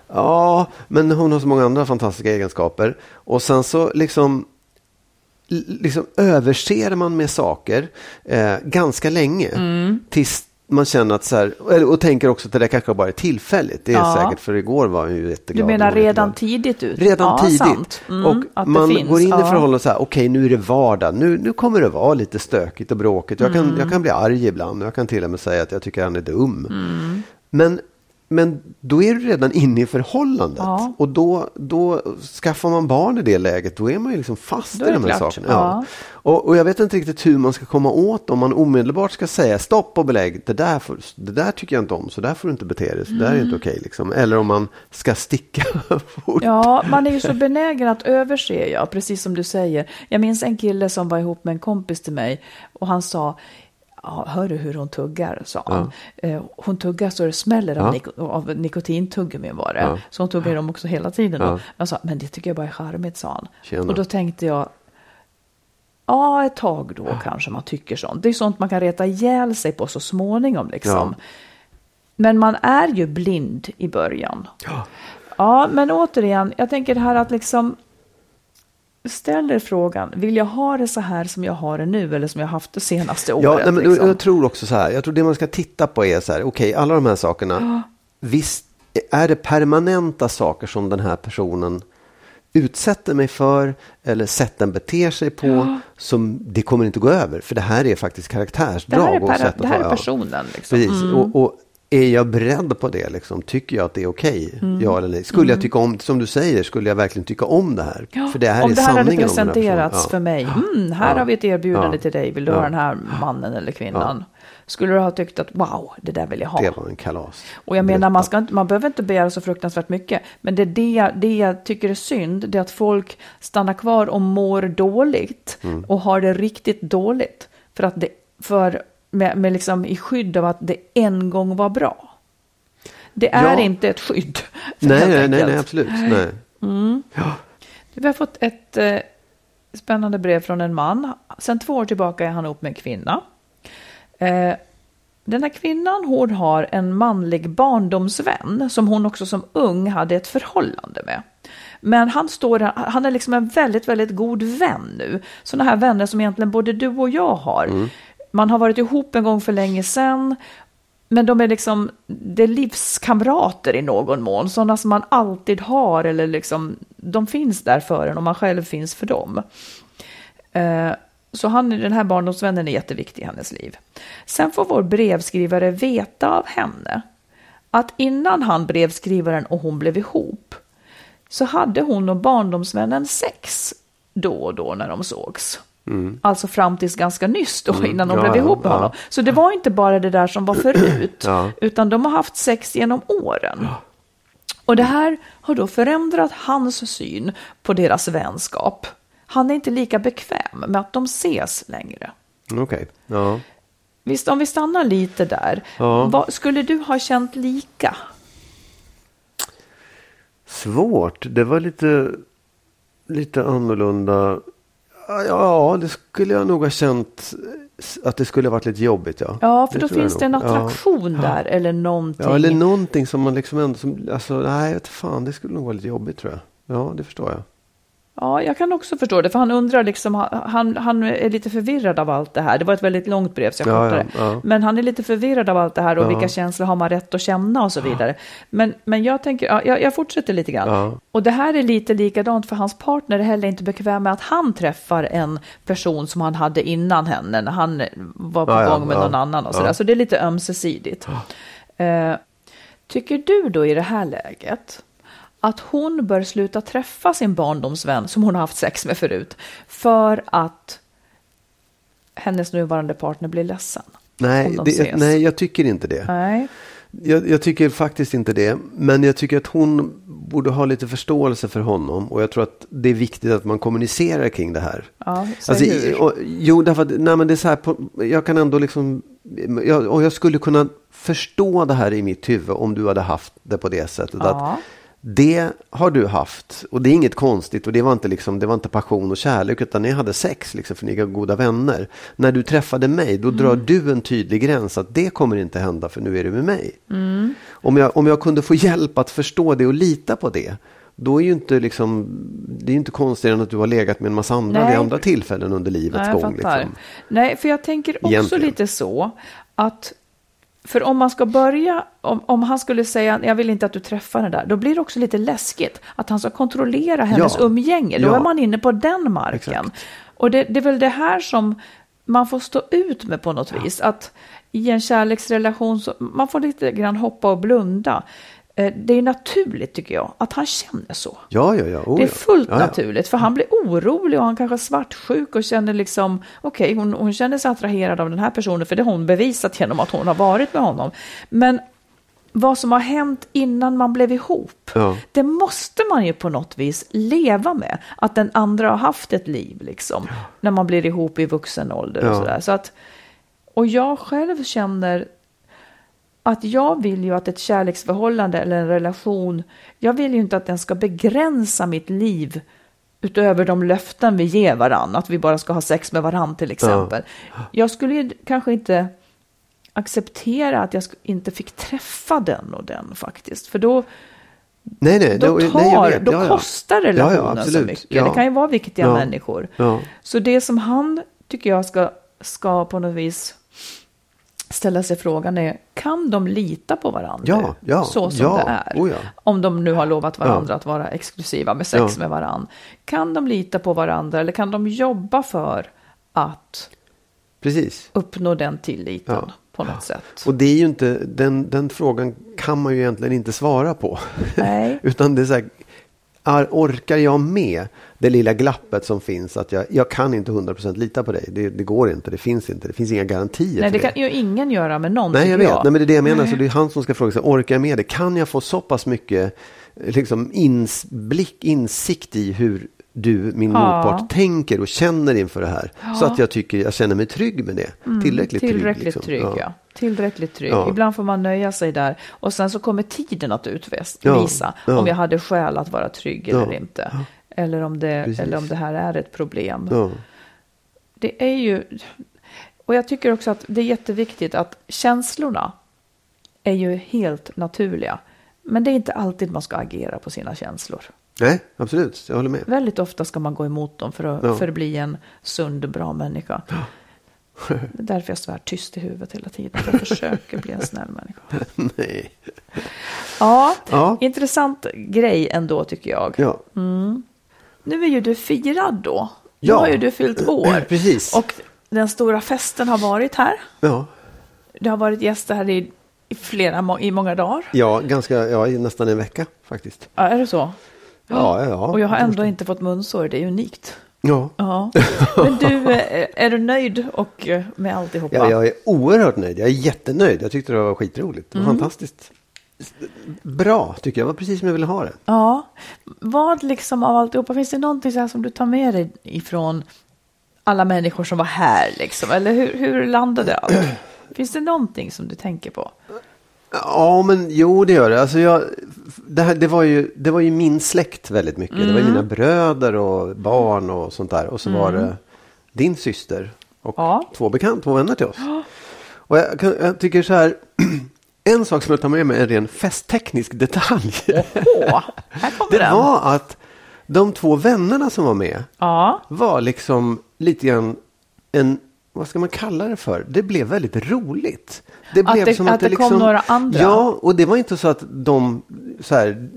Ja, men hon har så många andra fantastiska egenskaper. Och sen så liksom, liksom överser man med saker eh, ganska länge. Mm. Tills man känner att så här, och tänker också att det där kanske bara är tillfälligt. Det är Ja. säkert, för igår var jag ju jätteglad. du menar redan tidigt ut? Redan ja, tidigt. Mm, och man finns, går in i ja. förhållande så här, okej nu är det vardag, nu, nu kommer det vara lite stökigt och bråkigt. Jag kan, Mm. jag kan bli arg ibland och jag kan till och med säga att jag tycker han är dum. Mm. Men, men då är du redan inne i förhållandet. Ja. Och då, då skaffar man barn i det läget, då är man ju liksom fast i de här sakerna. Ja. Och, och jag vet inte riktigt hur man ska komma åt om man omedelbart ska säga stopp och belägg, det där, får, det där tycker jag inte om, så där får du inte bete dig, så där är Mm. inte okej. liksom. Eller om man ska sticka <laughs> fort. Ja, man är ju så benägen att överse, ja, precis som du säger. Jag minns en kille som var ihop med en kompis till mig och han sa Ja, hör du hur hon tuggar, sa han. Eh, Hon tuggar så det smäller av, Ja. nik- av nikotintuggummin var det. Ja. Så hon tuggar dem också hela tiden. Ja. Jag sa, men det tycker jag bara är charmigt, sa han. Tjena. Och då tänkte jag, ja, ett tag då kanske man tycker sånt. Det är sånt man kan reta ihjäl sig på så småningom liksom. Ja. Men man är ju blind i början. Ja. Ja, men återigen, jag tänker det här att liksom ställer frågan, vill jag ha det så här som jag har det nu eller som jag haft det senaste året? Ja, nej, men liksom? jag tror också så här. Jag tror det man ska titta på är så här. Okej, alla de här sakerna. Visst är det permanenta saker som den här personen utsätter mig för eller sätten beter sig på som det kommer inte gå över. För det här är faktiskt det här karaktärsdrag. är, och per, sätt det här är ja. personen. Liksom. Precis. Och, och är jag beredd på det? Liksom? Tycker jag att det är okej? Mm. Ja eller nej? Skulle jag tycka om, som du säger, skulle jag verkligen tycka om det här? För det här om är det här hade presenterats personen. för mig, mm, här Ja. har vi ett erbjudande Ja. till dig, vill du Ja. ha den här mannen eller kvinnan? Skulle du ha tyckt att wow, det där vill jag ha? Det var en kalas. Och jag menar, man, ska inte, man behöver inte begära så fruktansvärt mycket. Men det, är det, jag- det jag tycker är synd, det är att folk stannar kvar och mår dåligt. Mm. Och har det riktigt dåligt. För att det, för, med, med liksom i skydd av att det en gång var bra. Det är Ja. inte ett skydd. Nej, nej, nej, enkelt. nej, absolut. Nej. Vi har fått ett eh, spännande brev från en man. Sen två år tillbaka är han ihop med en kvinna. Eh, den här kvinnan hon har en manlig barndomsvän som hon också som ung hade ett förhållande med. Men han, står, han är liksom en väldigt, väldigt god vän nu. Sådana här vänner som egentligen både du och jag har. Man har varit ihop en gång för länge sedan. Men de är liksom, det är livskamrater i någon mån. Sådana som man alltid har eller liksom, de finns där för en och man själv finns för dem. Eh, Så han, den här barndomsvännen är jätteviktig i hennes liv. Sen får vår brevskrivare veta av henne att innan han brevskrivaren och hon blev ihop så hade hon och barndomsvännen sex då och då när de sågs. Alltså fram tills ganska nyss då innan de Mm. Ja, blev ihop med ja. honom. Så det var inte bara det där som var förut, Ja. utan de har haft sex genom åren. Och det här har då förändrat hans syn på deras vänskap. Han är inte lika bekväm med att de ses längre. Okej. Ja. Visst, om vi stannar lite där. Vad, skulle du ha känt lika? Svårt. Det var lite, lite annorlunda. Ja, det skulle jag nog ha känt att det skulle ha varit lite jobbigt. Ja, Ja, för då tror jag finns det en nog. Ja. attraktion där eller någonting. Ja, eller någonting som man liksom ändå... Som, alltså, nej, fan, det skulle nog vara lite jobbigt tror jag. Ja, det förstår jag. Ja, jag kan också förstå det, för han undrar liksom, han, han är lite förvirrad av allt det här. Det var ett väldigt långt brev, så jag Ja, kortade ja, ja. Men han är lite förvirrad av allt det här och Ja. vilka känslor har man rätt att känna och så vidare. Men, men jag tänker, ja, jag, jag fortsätter lite grann. Ja. Och det här är lite likadant för hans partner är heller inte bekväm med att han träffar en person som han hade innan henne, när han var på Ja, ja, gång med ja. någon annan och sådär. Ja. Så det är lite ömsesidigt. Eh, tycker du då i det här läget att hon bör sluta träffa sin barndomsvän som hon har haft sex med förut för att hennes nuvarande partner blir ledsen? Nej, det, nej, jag tycker inte det. Nej. Jag, jag tycker faktiskt inte det. Men jag tycker att hon borde ha lite förståelse för honom. Och jag tror att det är viktigt att man kommunicerar kring det här. Ja, Alltså, hur. och, jo, därför att nej, men det är så här, på, jag kan ändå liksom, jag, och jag skulle kunna förstå det här i mitt huvud om du hade haft det på det sättet. Ja. Att det har du haft och det är inget konstigt och det var inte, liksom, det var inte passion och kärlek utan ni hade sex liksom, för ni är goda vänner. När du träffade mig då drar du en tydlig gräns att det kommer inte hända för nu är du med mig. Om, jag, om jag kunde få hjälp att förstå det och lita på det då är ju inte liksom, det är inte konstigare än att du har legat med en massa andra Nej. vid andra tillfällen under livets Nej, gång. Liksom. Nej, för jag tänker också Egentligen. lite så att för om man ska börja, om, om han skulle säga jag vill inte att du träffar den där, då blir det också lite läskigt att han ska kontrollera hennes Ja. umgänge. Då Ja. är man inne på den marken. Exakt. Och det, det är väl det här som man får stå ut med på något vis. Att i en kärleksrelation, så, man får lite grann hoppa och blunda. Eh, Det är naturligt tycker jag, att han känner så. Ja, ja, ja. Oh, Det är fullt ja, ja. naturligt, för han blir orolig och han kanske är svartsjuk och känner liksom, okej, hon, hon känner sig attraherad av den här personen, för det har hon bevisat genom att hon har varit med honom. Men vad som har hänt innan man blev ihop, Ja. det måste man ju på något vis leva med. Att den andra har haft ett liv, liksom, när man blir ihop i vuxen ålder och sådär. Så att, och jag själv känner att jag vill ju att ett kärleksförhållande eller en relation, jag vill ju inte att den ska begränsa mitt liv utöver de löften vi ger varann, att vi bara ska ha sex med varann till exempel. Jag skulle ju kanske inte acceptera att jag inte fick träffa den och den faktiskt, för då, Nej, nej. då, nej, tar, jag vet. då Ja, ja. kostar Ja, ja, relationen så mycket. Ja. Det kan ju vara viktiga Ja. människor. Ja. Så det som han tycker jag ska, ska på något vis ställa sig frågan är, kan de lita på varandra? Ja, ja, så som ja, det är. oh ja. Om de nu har lovat varandra att vara exklusiva med sex med varandra. Kan de lita på varandra eller kan de jobba för att Precis. uppnå den tilliten på något sätt? Och det är ju inte, den, den frågan kan man ju egentligen inte svara på. Nej. <laughs> Utan det är så här, är, orkar jag med det lilla glappet som finns? Att jag, jag kan inte 100% lita på dig. Det, det går inte, det finns inte, det finns inga garantier Nej, det kan ju ingen göra med någon, Nej, jag vet. Nej, men det är det jag menar. Så det är han som ska fråga sig, orkar jag med det? Kan jag få så pass mycket eh, liksom, insblick, insikt i hur du, min Ja. motpart, tänker och känner inför det här? Så att jag tycker jag känner mig trygg med det. Tillräckligt, Mm, Tillräckligt trygg. liksom. trygg, ja. Tillräckligt trygg. Ja. Ibland får man nöja sig där. Och sen så kommer tiden att utvisa Ja, ja. om jag hade skäl att vara trygg Ja, eller inte. Eller, om det, Precis. eller om det här är ett problem. Ja. Det är ju... Och jag tycker också att det är jätteviktigt att känslorna är ju helt naturliga. Men det är inte alltid man ska agera på sina känslor. Nej, absolut. Jag håller med. Väldigt ofta ska man gå emot dem för att Ja. förbli en sund, bra människa. Det är därför jag svär tyst i huvudet hela tiden. Jag försöker bli en snäll människa. <laughs> Nej. Ja, Ja. intressant grej ändå tycker jag. Ja. Nu är ju du firad då. Nu Ja. har ju du fyllt år. Precis. Och den stora festen har varit här. Ja. Det har varit gäster här i, i flera, i många dagar. Ja, ganska, ja, nästan en vecka faktiskt. Ja, är det så? Ja, ja. Och jag har ändå inte fått munsår, det är unikt. Ja. Ja. <laughs> Men du, eh, är du nöjd och eh, med alltihopa? Ja, jag är oerhört nöjd. Jag är jättenöjd. Jag tyckte det var skitroligt. Det var Mm. fantastiskt. Bra, tycker jag. Det var precis som jag ville ha det. Ja, vad liksom av alltihopa, finns det någonting så här som du tar med dig ifrån alla människor som var här liksom? Eller hur, hur landade allt? Finns det någonting som du tänker på? Ja, men jo, det gör det. Alltså jag, det, här, det, var ju, det var ju min släkt väldigt mycket. Det var ju mina bröder och barn och sånt där. Och så var det din syster och Ja. två bekant, två vänner till oss. Och jag, kan, jag tycker så här, <clears throat> en sak som jag tar med mig är en ren festteknisk detalj. Åh, <laughs> här kommer Det den. var att de två vännerna som var med Ja, var liksom lite grann en, vad ska man kalla det för? Det blev väldigt roligt. Det Att det- att det kom några andra. Ja, och det var inte så att de så här,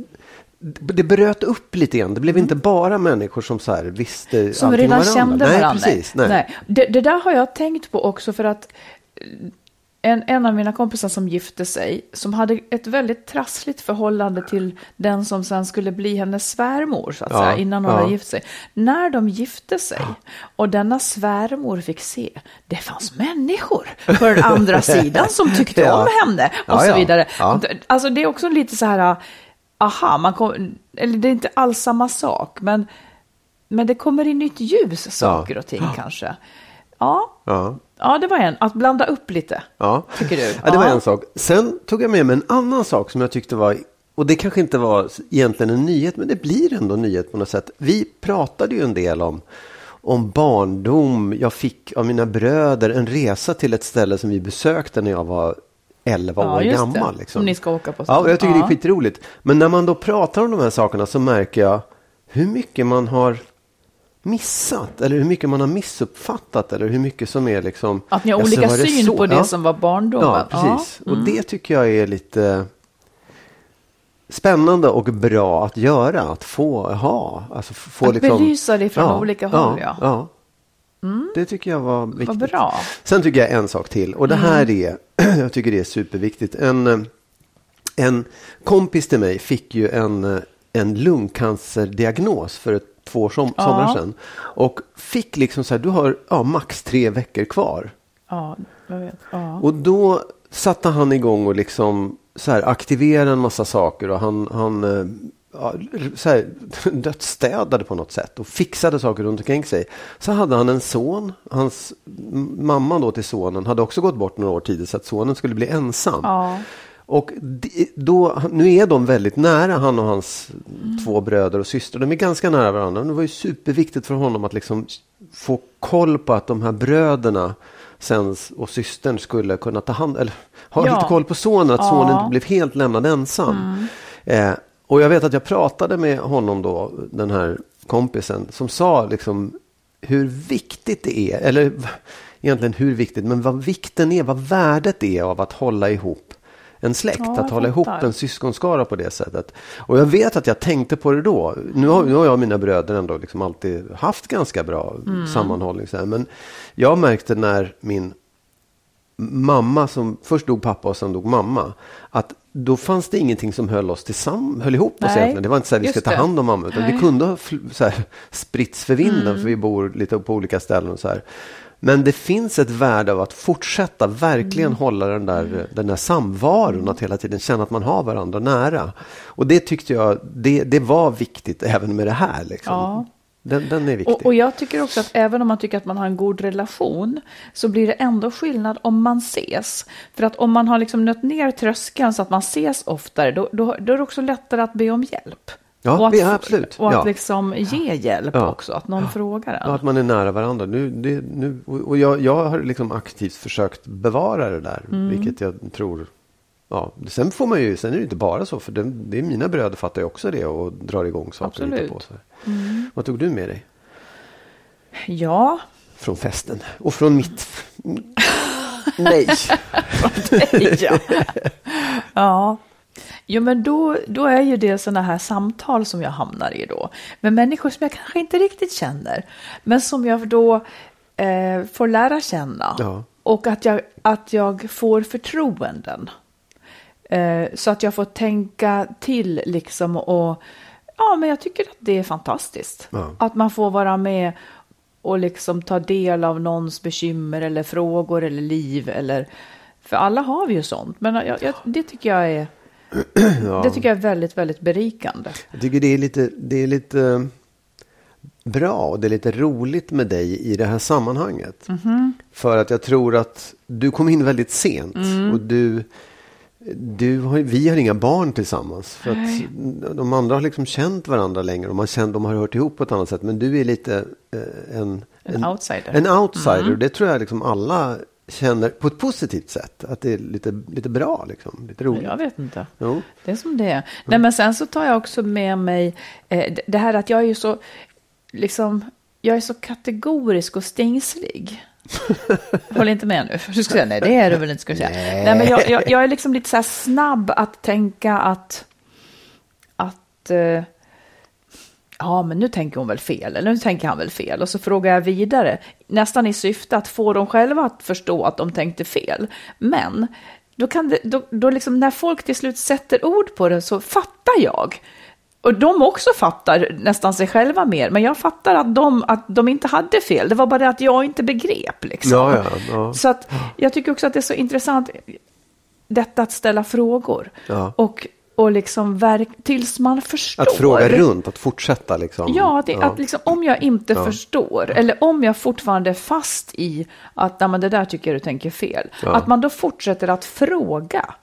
det bröt upp lite grann. Det blev inte bara människor som så här visste Mm. som redan varandra. kände nej, varandra. Precis, nej. Det, det där har jag tänkt på också för att eh, en, en av mina kompisar som gifte sig, som hade ett väldigt trassligt förhållande till den som sen skulle bli hennes svärmor, så att Ja, säga, innan hon ja. hade gift sig. När de gifte sig och denna svärmor fick se, det fanns människor på den andra <laughs> sidan som tyckte Ja. om henne och så vidare. Alltså det är också lite så här, aha, man kom, eller det är inte alls samma sak, men, men det kommer i nytt ljus saker och ting kanske. Ja, Ja. ja, det var en, att blanda upp lite. Ja. Tycker du? Ja, det var Ja. en sak. Sen tog jag med mig en annan sak som jag tyckte var, och det kanske inte var egentligen en nyhet, men det blir ändå en nyhet på något sätt. Vi pratade ju en del om, om barndom. Jag fick av mina bröder en resa till ett ställe som vi besökte när jag var 11 Ja, år gammal. det. Liksom. Som ni ska åka på Ja, sen. och jag tycker det Ja. är skitroligt. Men när man då pratar om de här sakerna så märker jag hur mycket man har missat eller hur mycket man har missuppfattat eller hur mycket som är liksom Att ni har olika det syn så? på det Ja. som var barndomen. Ja, precis. Mm. Och det tycker jag är lite spännande och bra att göra. Att få ha. Alltså få Att liksom, belysa det från olika håll, ja. ja. Det tycker jag var viktigt. Vad bra. Mm. Sen tycker jag en sak till. Och det här är, <clears throat> jag tycker det är superviktigt. En, eh, en kompis till mig fick ju en, eh, en lungcancerdiagnos för ett, två år som, Ja. somrar sedan. Och fick liksom så här, du har ja, max tre veckor kvar. Ja, jag vet. Ja. Och då satte han igång och liksom så här aktivera en massa saker och han, han eh, ja, så här, <laughs> dödsstädade på något sätt och fixade saker runt omkring sig. Så hade han en son, hans mamma då till sonen hade också gått bort några år tidigare så att sonen skulle bli ensam. Ja. Och då, nu är de väldigt nära, han och hans två bröder och systrar. De är ganska nära varandra. Det var ju superviktigt för honom att liksom få koll på att de här bröderna sen, och systern skulle kunna ta hand eller ha Ja. lite koll på sonen, att Ja. sonen inte blev helt lämnad ensam. Eh, och jag vet att jag pratade med honom då, den här kompisen, som sa liksom hur viktigt det är, eller egentligen hur viktigt, men vad vikten är, vad värdet är av att hålla ihop en släkt, Ja, att hålla ihop en syskonskara på det sättet. Och jag vet att jag tänkte på det då. Nu har, nu har jag och mina bröder ändå liksom alltid haft ganska bra Mm. sammanhållning. Så här. Men jag märkte när min mamma, som först dog pappa och sen dog mamma, att då fanns det ingenting som höll oss tillsammans, höll ihop oss Nej, egentligen. Det var inte så här vi ska just ta hand om mamma, utan Nej. det kunde ha så här, spritts för vinden Mm. för vi bor lite på olika ställen och så här. Men det finns ett värde av att fortsätta verkligen Mm. hålla den där, den där samvaron, att hela tiden känna att man har varandra nära. Och det tyckte jag, det, det var viktigt även med det här. Liksom. Ja. Den, den är viktig. Och, och jag tycker också att även om man tycker att man har en god relation så blir det ändå skillnad om man ses. För att om man har liksom nött ner tröskeln så att man ses oftare, då, då, då är det också lättare att be om hjälp. Ja, och att, ja, absolut. Och att Ja. liksom ge hjälp också, att någon frågar en. Ja, att man är nära varandra. Nu, det, nu, och jag, jag har liksom aktivt försökt bevara det där, Mm. vilket jag tror... Ja, sen får man ju, sen är det inte bara så, för det, det är mina bröder fattar ju också det och drar igång saker och hittar Absolut. på. Så. Vad tog du med dig Ja, från festen? Och från mitt... <laughs> Nej. ja. <laughs> ja. Jo, men då, då är ju det sådana här samtal som jag hamnar i då. Med människor som jag kanske inte riktigt känner. Men som jag då eh, får lära känna. Ja. Och att jag, att jag får förtroenden. Eh, så att jag får tänka till liksom och ja, men jag tycker att det är fantastiskt. Ja. Att man får vara med och liksom ta del av någons bekymmer eller frågor eller liv eller för alla har vi ju sånt. Men jag, jag, det tycker jag är <clears throat> det tycker jag är väldigt, väldigt berikande. Jag tycker det är lite, det är lite eh, bra och det är lite roligt med dig i det här sammanhanget. Mhm. För att jag tror att du kom in väldigt sent Mm. och du, du har, vi har inga barn tillsammans. För Nej. att de andra har liksom känt varandra längre och man känner, de har hört ihop på ett annat sätt. Men du är lite eh, en, En outsider. En outsider. Det tror jag liksom alla känner på ett positivt sätt att det är lite, lite bra, liksom, lite roligt. Jag vet inte. Jo. Det är som det är. Nej, men sen så tar jag också med mig eh, det- här att jag är ju så, liksom, jag är så kategorisk och stingslig. <laughs> Håll inte med nu. för Du ska säga nej, det är du väl inte. Du säga. Nej. men jag, jag, jag är liksom lite så här snabb att tänka att, att eh, ja, men nu tänker hon väl fel, eller nu tänker han väl fel. Och så frågar jag vidare, nästan i syfte att få dem själva att förstå att de tänkte fel. Men då kan det, då, då liksom när folk till slut sätter ord på det så fattar jag. Och de också fattar nästan sig själva mer, men jag fattar att de, att de inte hade fel. Det var bara det att jag inte begrep. Liksom. Ja, ja, ja. Så att jag tycker också att det är så intressant, detta att ställa frågor. Och, och liksom verk, tills man förstår. Att fråga runt, att fortsätta liksom. Ja, det, att liksom, om jag inte förstår, eller om jag fortfarande är fast i att Nej, men det där tycker jag du tänker fel, att man då fortsätter att fråga.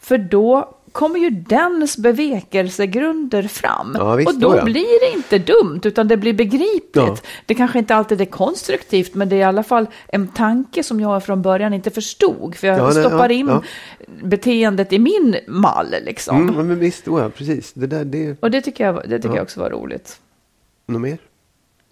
För då kommer ju dens bevekelsegrunder fram. Ja, visst, och då ja. blir det inte dumt, utan det blir begripligt. Ja. Det kanske inte alltid är konstruktivt, men det är i alla fall en tanke som jag från början inte förstod. För jag stoppar in beteendet i min mall. Liksom. Mm, men visst, oh ja, precis. Det där, det Och det tycker, jag, det tycker Ja. jag också var roligt. något mer.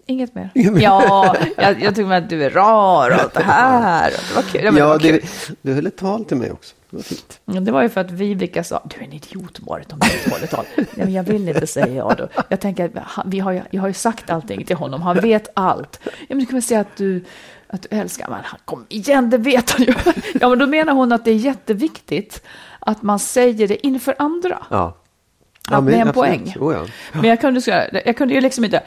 Inget mer. Ja, jag, jag tycker att du är rar och allt det här. Det var kul. Ja, men det, Ja, var kul. det, du höll ett tal till mig också. Det var fint. Ja, det var ju för att Viveka sa, du är en idiot Marit om du inte håller tal. <laughs> Nej, men jag vill inte säga ja då. Jag tänker, att vi har ju, jag har ju sagt allting till honom, han vet allt. Ja, men du kan väl säga att du, att du älskar, men han kom igen, det vet han ju. <laughs> Ja, men då menar hon att det är jätteviktigt att man säger det inför andra. Ja. Att det är en absolut. poäng. Oh, ja. Men jag kunde, jag kunde ju liksom inte,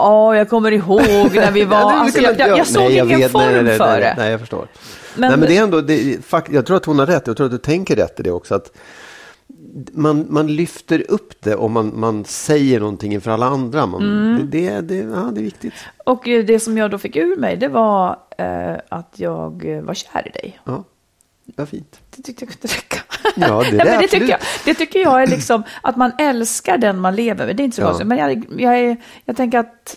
ja, jag kommer ihåg när vi <laughs> var, alltså, jag, jag, jag- såg Nej, jag ingen vet, form nej, nej, för det. Nej, jag förstår. Men- nej, men det är ändå, det, fakt- jag tror att hon har rätt. Jag tror att du tänker rätt i det också. Att man, man lyfter upp det och man, man säger någonting inför alla andra. Man, Mm. det, det, det, ja, det är viktigt. Och eh, det som jag då fick ur mig, det var eh, att jag var kär i dig. Ja, vad fint. Det tyckte jag kunde räcka. Ja, det är <laughs> Nej, det tycker jag, det tycker jag är liksom att man älskar den man lever med. Det är inte så Ja. konstigt. Men jag, jag, är, jag tänker att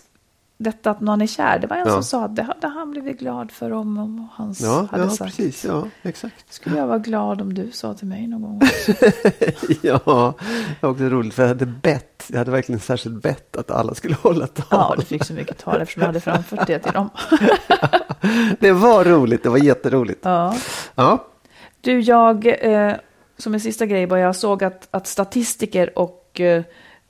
detta att någon är kär, det var en Ja. som sa att det hade han blivit glad för om, om hans Ja, hade ja sagt. precis. Ja, exakt. Skulle jag vara glad om du sa till mig någon gång. <laughs> Ja, det var också roligt för jag hade bett. Jag hade verkligen särskilt bett att alla skulle hålla tal. Ja, du fick så mycket tal eftersom jag hade framfört det till dem. <laughs> Det var roligt. Det var jätteroligt. Ja. Ja, Du, jag, eh, som en sista grej, bara jag såg att, att statistiker och eh,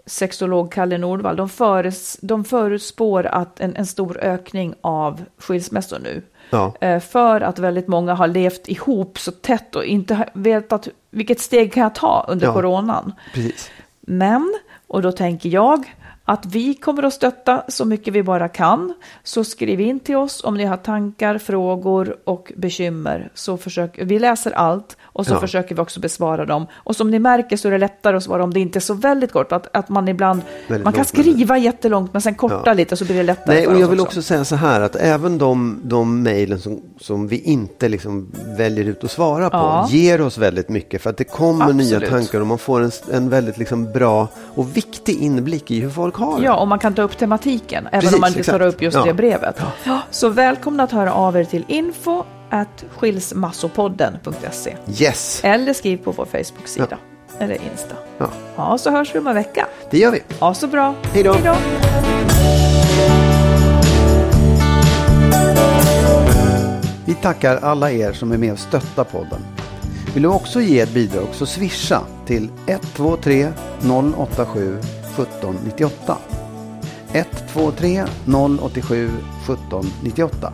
sexolog Kalle Nordvall, de, föres, de förutspår att en, en stor ökning av skilsmässor nu. ja. Eh, för att väldigt många har levt ihop så tätt och inte vetat vilket steg kan jag ta under Ja. coronan. precis. Men, och då tänker jag att vi kommer att stötta så mycket vi bara kan. Så skriv in till oss om ni har tankar, frågor och bekymmer. Så försök, vi läser allt och så Ja. försöker vi också besvara dem. Och som ni märker så är det lättare att svara om det inte är så väldigt kort. Att, att man ibland, Väldigt man kan långt, men- skriva jättelångt men sen korta Ja. lite så blir det lättare Nej, och jag vill också säga så här att även de, de mejlen som, som vi inte liksom väljer ut att svara på Ja. ger oss väldigt mycket för att det kommer nya Absolut. tankar och man får en, en väldigt liksom bra och viktig inblick i hur folk har det. Ja, och man kan ta upp tematiken, även Precis, om man inte exakt. tar upp just det brevet. Så välkomna att höra av er till info at skilsmassopodden.se Yes, eller skriv på vår Facebook-sida eller Insta. ja, Ja, så hörs vi om en vecka. det gör vi. Ha så bra. Hej då. Vi tackar alla er som är med och stöttar podden. Vill du också ge ett bidrag så swisha till 123 087 1798. 123 087 1798.